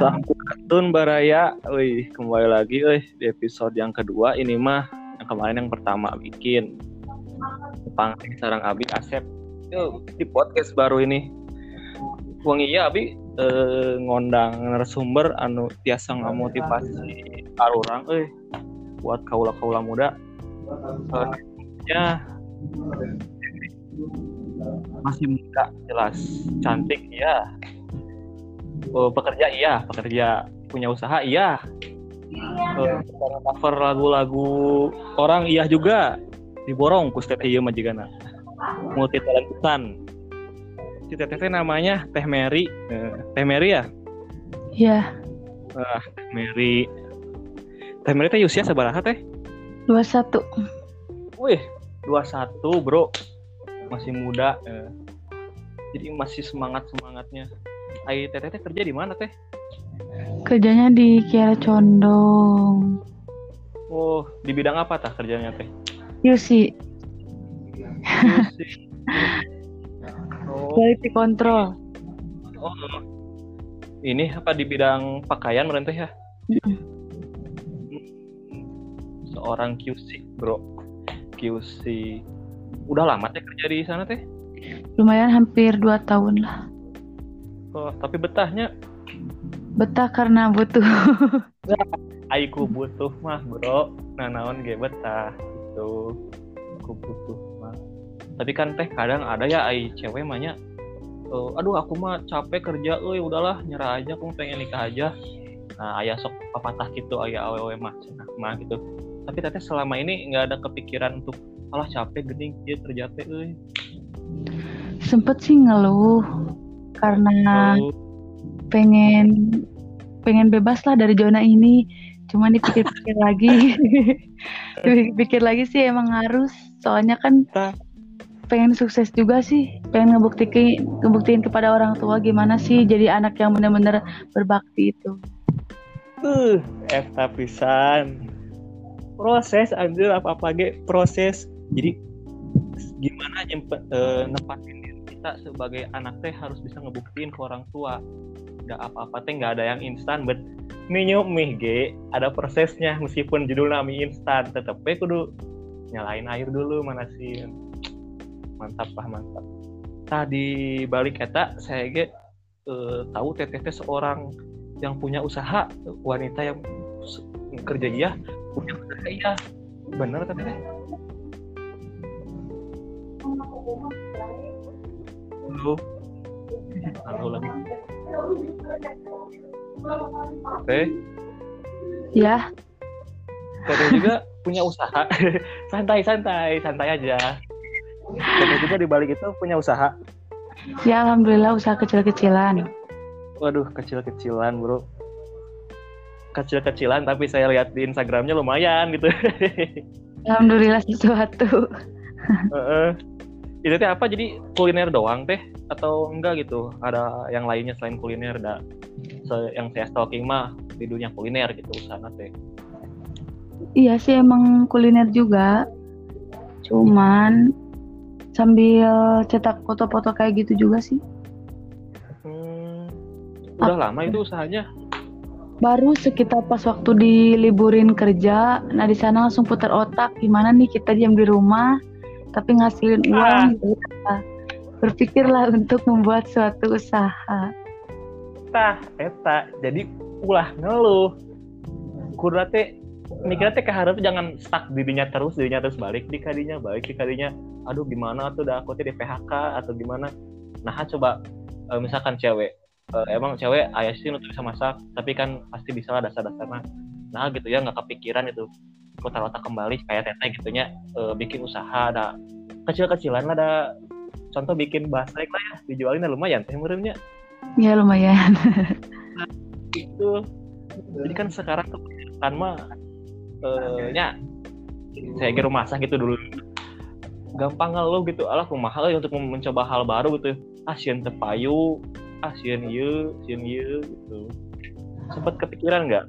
Sampun Baraya, wih kembali lagi wih di episode yang kedua. Ini mah yang kemarin yang pertama bikin. Pang sarang Abi Asep. Yo, di podcast baru ini. Wong iya Abi eh, ngondang narasumber anu tiasa ngamotivasi arurang euy buat kaula-kaula muda. Eh, ya masih muda jelas cantik ya oh, pekerja iya. Pekerja punya usaha iya. Uh, cover lagu-lagu orang iya juga. Diborong ku step iya majigana. Multi talentusan si teteh namanya Teh Mary. Uh, Teh Mary ya? Iya, ah Teh Mary. Teh Mary teh usia sabaraha teh? 21. Wih, 21 bro. Masih muda eh. Jadi masih semangat-semangatnya Ai teteh teh kerja di mana teh? Kerjanya di Kiara Condong. Oh, di bidang apa tah kerjanya teh? Yusi. Oh, quality control. oh. Ini apa di bidang pakaian merenteh ya? Seorang QC, bro. QC. Udah lama teh kerja di sana teh? Lumayan hampir 2 tahun lah. Oh, tapi betahnya? Betah karena butuh. Aiku butuh mah bro. Nah naon ge betah? Gitu. Aku butuh mah. Tapi kan teh kadang ada ya ai cewek mahnya "Eh, aduh aku mah capek kerja euy udahlah nyerah aja aku pengen nikah aja. Nah ayah sok papatah gitu ayah awewe mah cenah mah gitu. Tapi teteh selama ini nggak ada kepikiran untuk alah capek gening dia kerja teh euy. Sempet sih ngeluh karena Oh, pengen pengen bebas lah dari zona ini. Cuman dipikir-pikir lagi. dipikir lagi sih emang harus. Soalnya kan pengen sukses juga sih. Pengen ngebuktiin ngebuktiin kepada orang tua gimana sih jadi anak yang benar-benar berbakti itu. uh, eta pisan proses anjir apa-apa ge proses jadi gimana nyempe, eh, nempatin kita sebagai anak teh harus bisa ngebuktiin ke orang tua. Nggak apa-apa teh nggak ada yang instan bet. Mie nyup mie ge ada prosesnya meskipun judulnya mie instan tetep kudu nyalain air dulu manasin mantap lah mantap. Tadi balik eta saya ge eh, tahu teteh teh seorang yang punya usaha wanita yang kerja iya punya usaha iya. Bener teteh halo halo lagi. Teh Ya, teteh juga punya usaha. Santai santai santai aja. Teteh juga di balik itu punya usaha. Ya alhamdulillah usaha kecil-kecilan. waduh kecil-kecilan bro. Kecil-kecilan tapi saya lihat di Instagramnya lumayan gitu. Alhamdulillah sesuatu. Heeh. Itu teh apa? Jadi kuliner doang teh? Atau enggak gitu? Ada yang lainnya selain kuliner? Ada yang saya stalking mah di dunia kuliner gitu usaha teh. Iya sih emang kuliner juga. Cuman sambil cetak foto-foto kayak gitu juga sih. hmm, udah lama itu usahanya? Baru sekitar pas waktu diliburin kerja, nah di sana langsung putar otak. Gimana nih kita diam di rumah tapi ngasilin uang. gitu. Nah, Berpikirlah untuk membuat suatu usaha. tah eta jadi ulah ngeluh kudu teh mikirnya teh keharap jangan stuck dirinya terus dirinya terus balik di kadinya balik di kadinya aduh gimana tuh dah aku di PHK atau gimana nah coba eh, misalkan cewek eh, emang cewek ayah sih untuk bisa masak tapi kan pasti bisa lah dasar-dasarnya nah gitu ya nggak kepikiran itu putar otak kembali kayak teteh gitunya eh, bikin usaha. Ada kecil-kecilan lah ada contoh bikin basrek lah ya dijualin lah lumayan teh meureunnya Ya lumayan. itu jadi kan sekarang tuh kan mah eh, nya saya kira masak gitu dulu. Gampang ngeluh gitu. Alah kumaha euy untuk mencoba hal baru gitu. Ah sieun teu payu ah ieu sieun ieu gitu. Sempat kepikiran nggak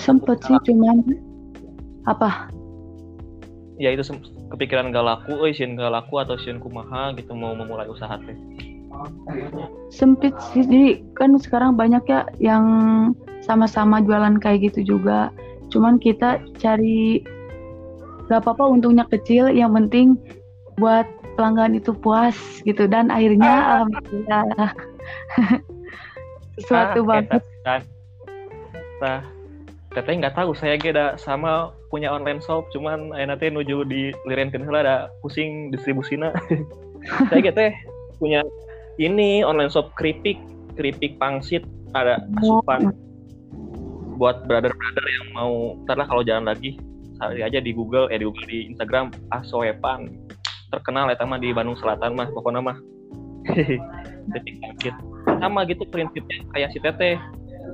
Sempet sih cuman apa? ya itu kepikiran gak laku euy sieun gak laku atau sieun kumaha gitu mau memulai usaha teh sempit sih jadi kan sekarang banyak ya yang sama-sama jualan kayak gitu juga cuman kita cari gak apa-apa untungnya kecil yang penting buat pelanggan itu puas gitu dan akhirnya Ah. alhamdulillah Ah, banget kan. Nah, teteh nggak tahu saya geda sama punya online shop cuman ayeuna teh nuju di lirenkeun heula ada pusing distribusina. saya ge teh punya ini online shop keripik, keripik pangsit ada asupan buat brother-brother yang mau ntar lah kalau jalan lagi cari aja di Google eh di Google di Instagram Asoepan. Terkenal ya mah di Bandung Selatan mah pokoknya mah. Keripik pangsit. Sama gitu prinsipnya kayak si teteh.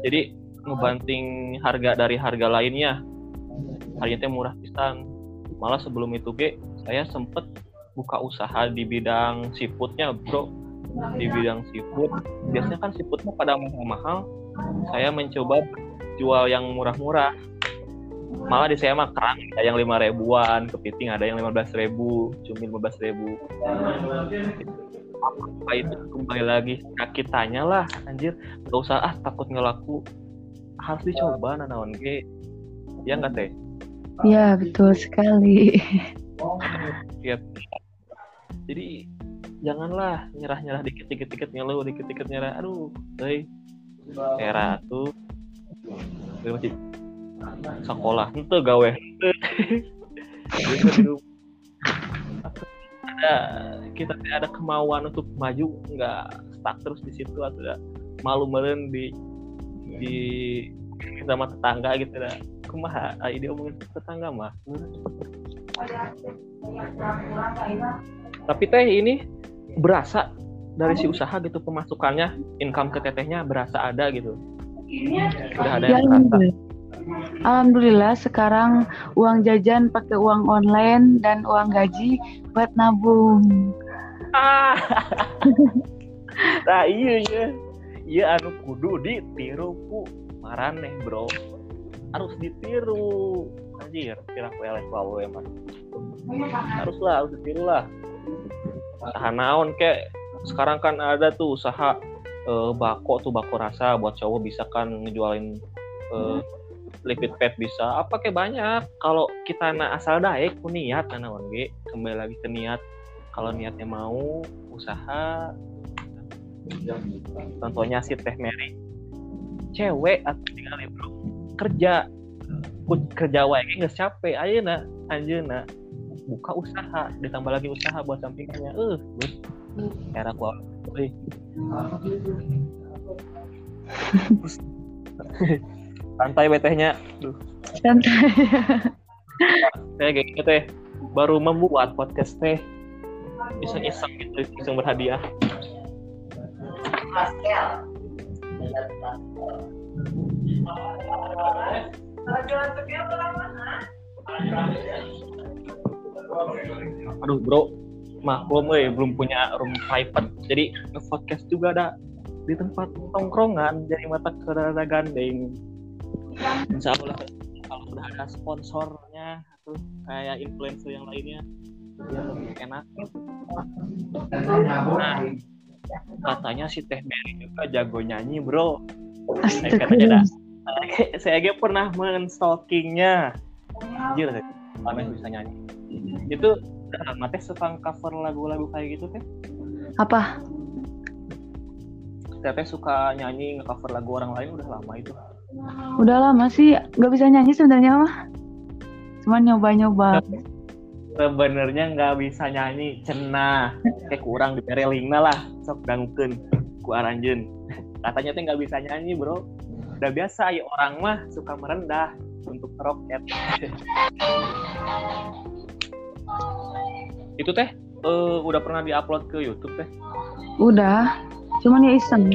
Jadi ngebanting harga dari harga lainnya. Harganya murah pisan. Malah sebelum itu ge saya sempet buka usaha di bidang seafoodnya bro. Di bidang seafood. Biasanya kan seafoodnya pada mahal-mahal. Saya mencoba jual yang murah-murah. Malah di saya mah kerang ada yang lima ribuan kepiting ada yang lima belas ribu cumi lima belas ribu. Apa itu kembali lagi? Kaki tanya lah anjir. Gak usah ah takut ngelaku harus dicoba nanaon ge ya nggak teh? Ya betul sekali. Iya. jadi janganlah nyerah-nyerah dikit-dikit dikit ngeluh dikit-dikit nyerah. Aduh euy era tuh masih sekolah. Ente gawe. Ada kita ada kemauan untuk maju nggak stuck terus di situ atau malu meren di di sama tetangga gitu dah. Kumaha ah, ide omongin tetangga mah? Tapi teh ini berasa dari si usaha gitu pemasukannya income ke tetehnya berasa ada gitu. Udah ada Ya, yang alhamdulillah. Alhamdulillah sekarang uang jajan pakai uang online dan uang gaji buat nabung. ah. Nah iya iya iya anu kudu ditiru ku maraneh bro. Harus ditiru. Anjir kira aku elek wae emang harus lah harus ditiru lah. Usaha naon kek. Sekarang kan ada tuh usaha eh, bako tuh bako rasa buat cowok bisa kan ngejualin eh, liquid pad bisa. Apa kayak banyak. Kalau kita na asal daek ku niat ge kembali lagi ke niat. Kalau niatnya mau usaha contohnya si teh Mary. Cewek atau tinggal bro kerja. Kerja wae ge geus capek. Ayeuna anjeuna buka usaha. Ditambah lagi usaha buat sampingannya. Eh uh, era ku euy santai betehnya duh. Santai. saya kayak gitu teh. Baru membuat podcast teh. Iseng-iseng gitu iseng berhadiah aduh bro. Maklum eh belum punya room private. Jadi podcast juga ada di tempat tongkrongan. Jadi mata kerada gandeng. Insya Allah kalau udah ada sponsornya atau kayak influencer yang lainnya ya lebih enak. Nah katanya si Teh Mary juga jago nyanyi bro. Saya, saya aja pernah menstalkingnya. Anjir teh mana bisa nyanyi. Itu lama teh suka cover lagu-lagu kayak gitu teh? Apa? Teteh suka nyanyi nge-cover lagu orang lain udah lama itu. Udah lama sih nggak bisa nyanyi sebenarnya mah. Cuman nyoba-nyoba. Sebenarnya nggak bisa nyanyi cenah kayak kurang di perelingna lah sok dangkeun ku aranjeun katanya teh nggak bisa nyanyi bro udah biasa ya orang mah suka merendah untuk roket itu teh eh, udah pernah diupload ke YouTube teh Udah. Cuman ya iseng.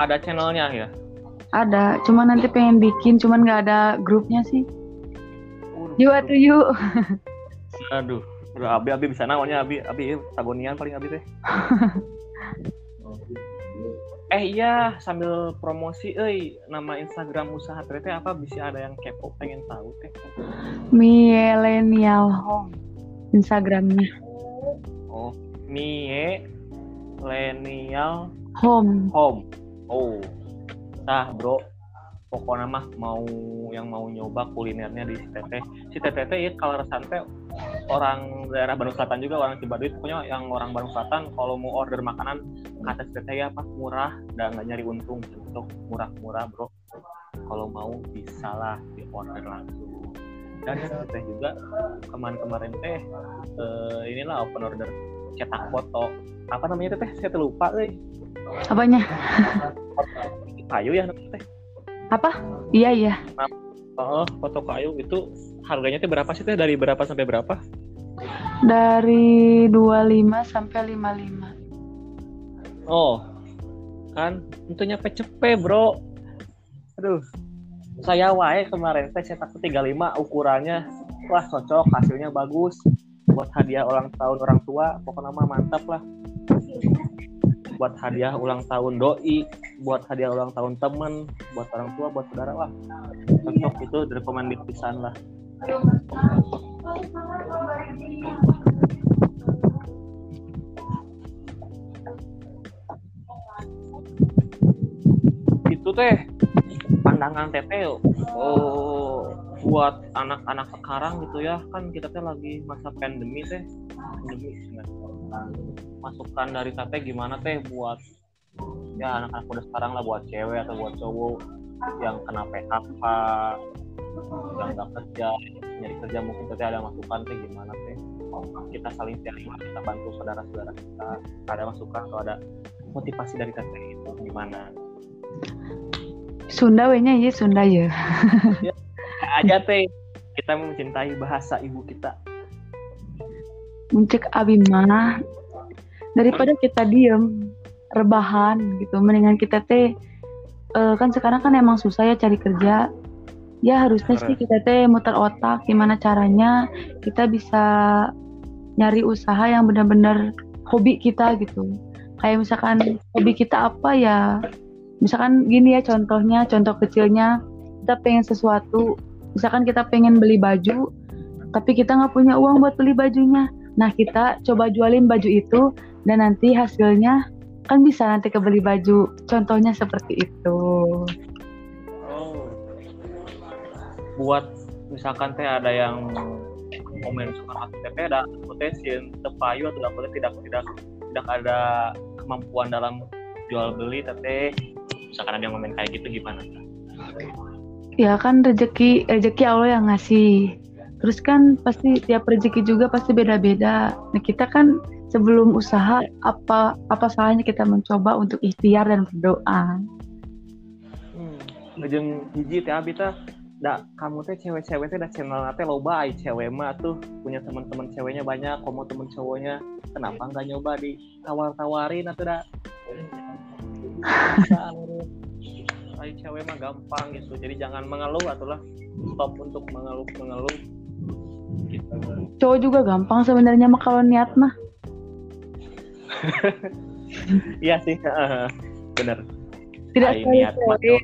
ada channelnya ya Ada. Cuman nanti pengen bikin. Cuman nggak ada grupnya sih. Yuk atuh yuk. Aduh Aduh, abi abi bisa namanya abi? Abi tagonian paling abi teh. Eh iya sambil promosi euy nama Instagram usaha teh apa? Bisa ada yang kepo pengen tahu teh. Millennial Home. Instagramnya. oh mie milenial home. Home. Oh nah bro pokoknya mah mau yang mau nyoba kulinernya di teteh. Si teh ya kalau santai orang daerah Bandung Selatan juga orang Cibaduit pokoknya yang orang Bandung Selatan kalau mau order makanan kata teteh ya apa murah dan nggak nyari untung untuk murah-murah bro. Kalau mau bisa lah di order langsung. Dan si teteh juga kemarin-kemarin teh eh, inilah open order cetak foto. Apa namanya teteh? Saya tuh lupa eh. Apanya? Kayu ya teh apa iya iya Oh, foto kayu itu harganya tuh berapa sih teh? Dari berapa sampai berapa? dari 25 sampai 55 Oh, kan tentunya cepet bro. Aduh, saya wae kemarin teh cetak 35 ukurannya. Wah cocok, hasilnya bagus. Buat hadiah ulang tahun orang tua, pokoknya mah mantap lah. Buat hadiah ulang tahun doi, buat hadiah ulang tahun temen, buat orang tua, buat saudara lah. Cocok itu direkomendasi pisan lah. itu teh pandangan teteh oh buat anak-anak sekarang gitu ya kan kita teh lagi masa pandemi teh pandemi. Masukan dari teteh gimana teh buat ya anak-anak udah sekarang lah buat cewek atau buat cowok yang kena PHK yang nggak kerja nyari kerja mungkin teteh ada masukan teh gimana teh? Kita saling sharing kita bantu saudara-saudara kita. Ada masukan atau ada motivasi dari teteh itu gimana? Sunda wehnya iya Sunda ya. Aja teh. Kita mencintai bahasa ibu kita. Mencek abi mah daripada kita diem rebahan gitu. Mendingan kita teh eh, kan sekarang kan emang susah ya cari kerja. Ya harusnya sih kita teh muter otak gimana caranya kita bisa nyari usaha yang benar-benar hobi kita gitu. Kayak misalkan hobi kita apa ya? Misalkan gini ya contohnya contoh kecilnya kita pengen sesuatu. Misalkan kita pengen beli baju tapi kita nggak punya uang buat beli bajunya. Nah kita coba jualin baju itu dan nanti hasilnya kan bisa nanti kebeli baju. Contohnya seperti itu. Oh buat misalkan teh ada yang komen suka hati teh ada potensi tepayu atau apa tidak tidak tidak ada kemampuan dalam jual beli teteh misalkan ada yang komen kayak gitu gimana? Ya kan rezeki rezeki Allah yang ngasih. Terus kan pasti tiap rezeki juga pasti beda-beda. Nah kita kan sebelum usaha apa apa salahnya kita mencoba untuk ikhtiar dan berdoa? Hmm. ngejeng hiji teh abi teh da kamu teh cewek-cewek teh da channel teh loba ai cewek mah tuh. Punya teman-teman ceweknya banyak kamu temen cowoknya. Kenapa nggak nyoba di tawar-tawarin atau da? Ay, cewek mah gampang gitu jadi jangan mengeluh atulah stop untuk mengeluh mengeluh gitu. cowok juga gampang sebenarnya mah kalau niat mah iya sih bener. Tidak sekali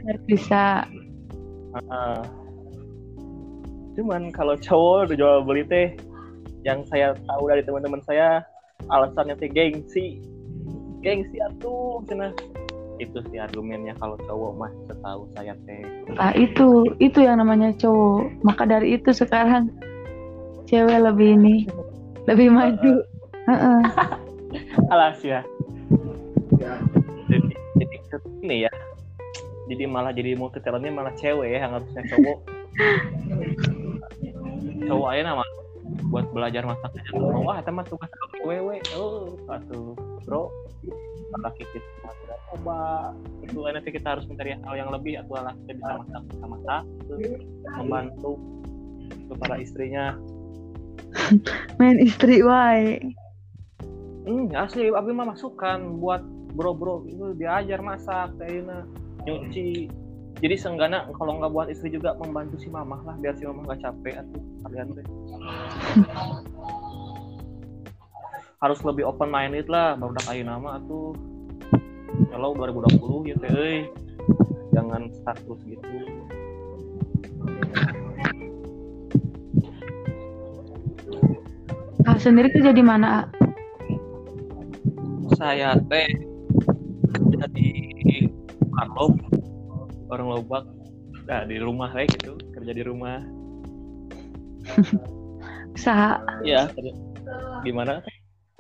harus bisa. Heeh. cuman kalau cowok udah jual beli teh yang saya tahu dari teman-teman saya alasannya teh gengsi. Gengsi atuh cina itu sih argumennya kalau cowok mah setahu saya teh. Ah itu itu yang namanya cowok. Maka dari itu sekarang cewek lebih ini lebih maju. Heeh. alas ya. Jadi, jadi ini ya. Jadi malah jadi multi talentnya malah cewek ya yang harusnya cowok. Cowok aja nama buat belajar masak aja. Wah teman tugas wewe. Oh satu bro. Maka kita coba. Itu nanti kita harus mencari hal yang lebih. Atau lah kita bisa masak bisa masak membantu para istrinya. Main istri wae Hmm, asli abi mah masukan buat bro-bro itu diajar masak kayaknya nyuci. Jadi seenggaknya kalau nggak buat istri juga membantu si mamah lah biar si mamah nggak capek atuh kalian teh. Harus lebih open minded lah baru ayu nama atuh. Kalau 2020 ya teh euy. Jangan start terus gitu. ah sendiri kerja di mana ah? Saya teh kerja di orang Lobak nah di rumah kayak gitu kerja di rumah. Usaha. Ya gimana?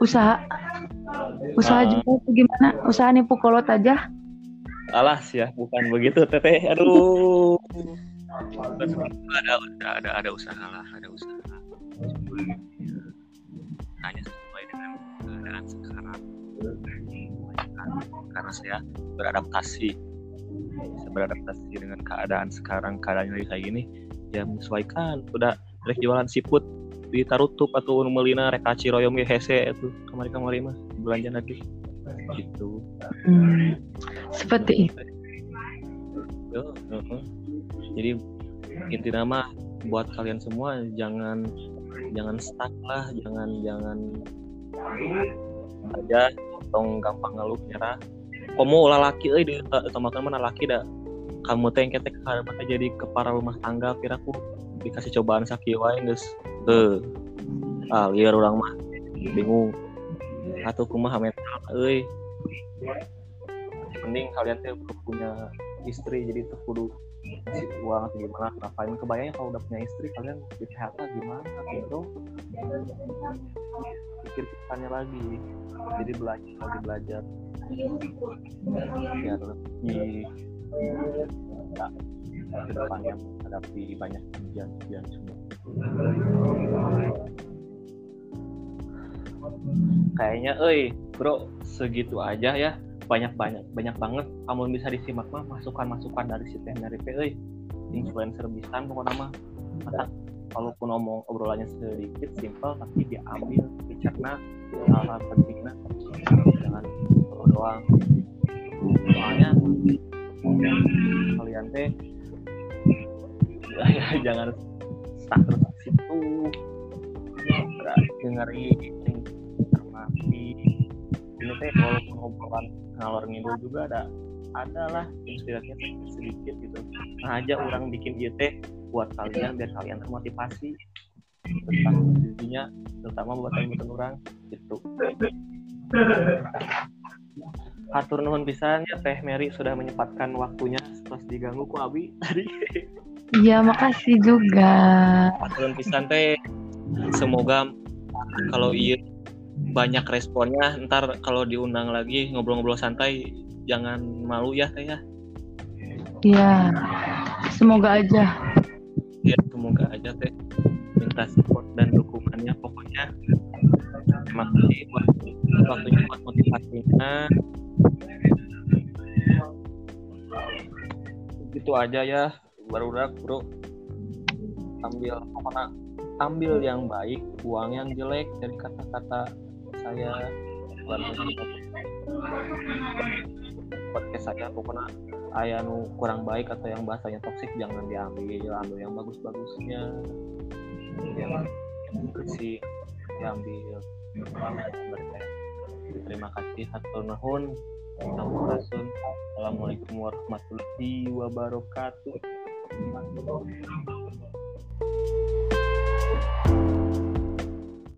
Usaha. Usaha Ah. juga gimana? Usaha nih pukolot aja. Alas ya bukan begitu teteh. Aduh. Ada ada ada ada usaha lah ada usaha. Hanya sesuai dengan keadaan sekarang karena saya beradaptasi. Saya beradaptasi dengan keadaan sekarang keadaan lagi kayak gini ya menyesuaikan. Udah rek jualan siput di tarutup atau nu meulina rek kaciroyong ge hese itu kemarin kemarin mah belanja lagi. Gitu. Hmm, seperti itu. Heeh. Jadi inti nama buat kalian semua jangan jangan stuck lah, jangan jangan aja tong gampang ngeluh nyerah. Komo lalaki euy di utamakan mana laki dah. Kamu teh engke teh karepa teh jadi kepala rumah tangga kiraku dikasih cobaan sakieu wae geus. Heuh. Ah, liar urang mah bingung. Atuh kumaha mental euy. Mending kalian teh punya istri jadi tuh kudu ngasih uang atau gimana ngapain kebayangnya kalau udah punya istri kalian di PHK gimana gitu pikir pikirannya lagi jadi belajar lagi belajar biar lebih ya, ke depannya menghadapi banyak ujian-ujian semua. Kayaknya euy bro segitu aja ya. Banyak banyak banyak banget. Kamu bisa disimak mah masukan masukan dari si dari euy influencer bisa pokoknya mah. Masa walaupun ngomong obrolannya sedikit simpel tapi diambil dicerna hal-hal pentingnya. Jangan doang. Soalnya kalian teh ya, jangan stuck terus di situ. Dengerin cermati ini teh walaupun obrolan ngalor ngidul juga ada ada lah inspirasinya sedikit gitu. Nah aja orang bikin ieu teh buat kalian biar kalian termotivasi tentang dirinya terutama buat buat orang gitu Hatur nuhun pisan ya Teh Mary sudah menyempatkan waktunya setelah diganggu ku Abi tadi. iya makasih juga Hatur nuhun pisan Teh. Semoga kalau iya banyak responnya ntar kalau diundang lagi ngobrol-ngobrol santai jangan malu ya Teh ya. iya semoga aja Ya semoga aja Teh minta support dan dukungannya pokoknya. Terima kasih buat waktunya buat motivasinya. Itu aja ya baru bro. Ambil pokoknya ambil yang baik buang yang jelek dari kata-kata saya. Podcast saya pokoknya ayah nu kurang baik atau yang bahasanya toksik jangan diambil. Ambil yang bagus-bagusnya. Yang bersih diambil Gitu. Terima kasih. Hatur nuhun. Assalamualaikum warahmatullahi wabarakatuh. Thank you.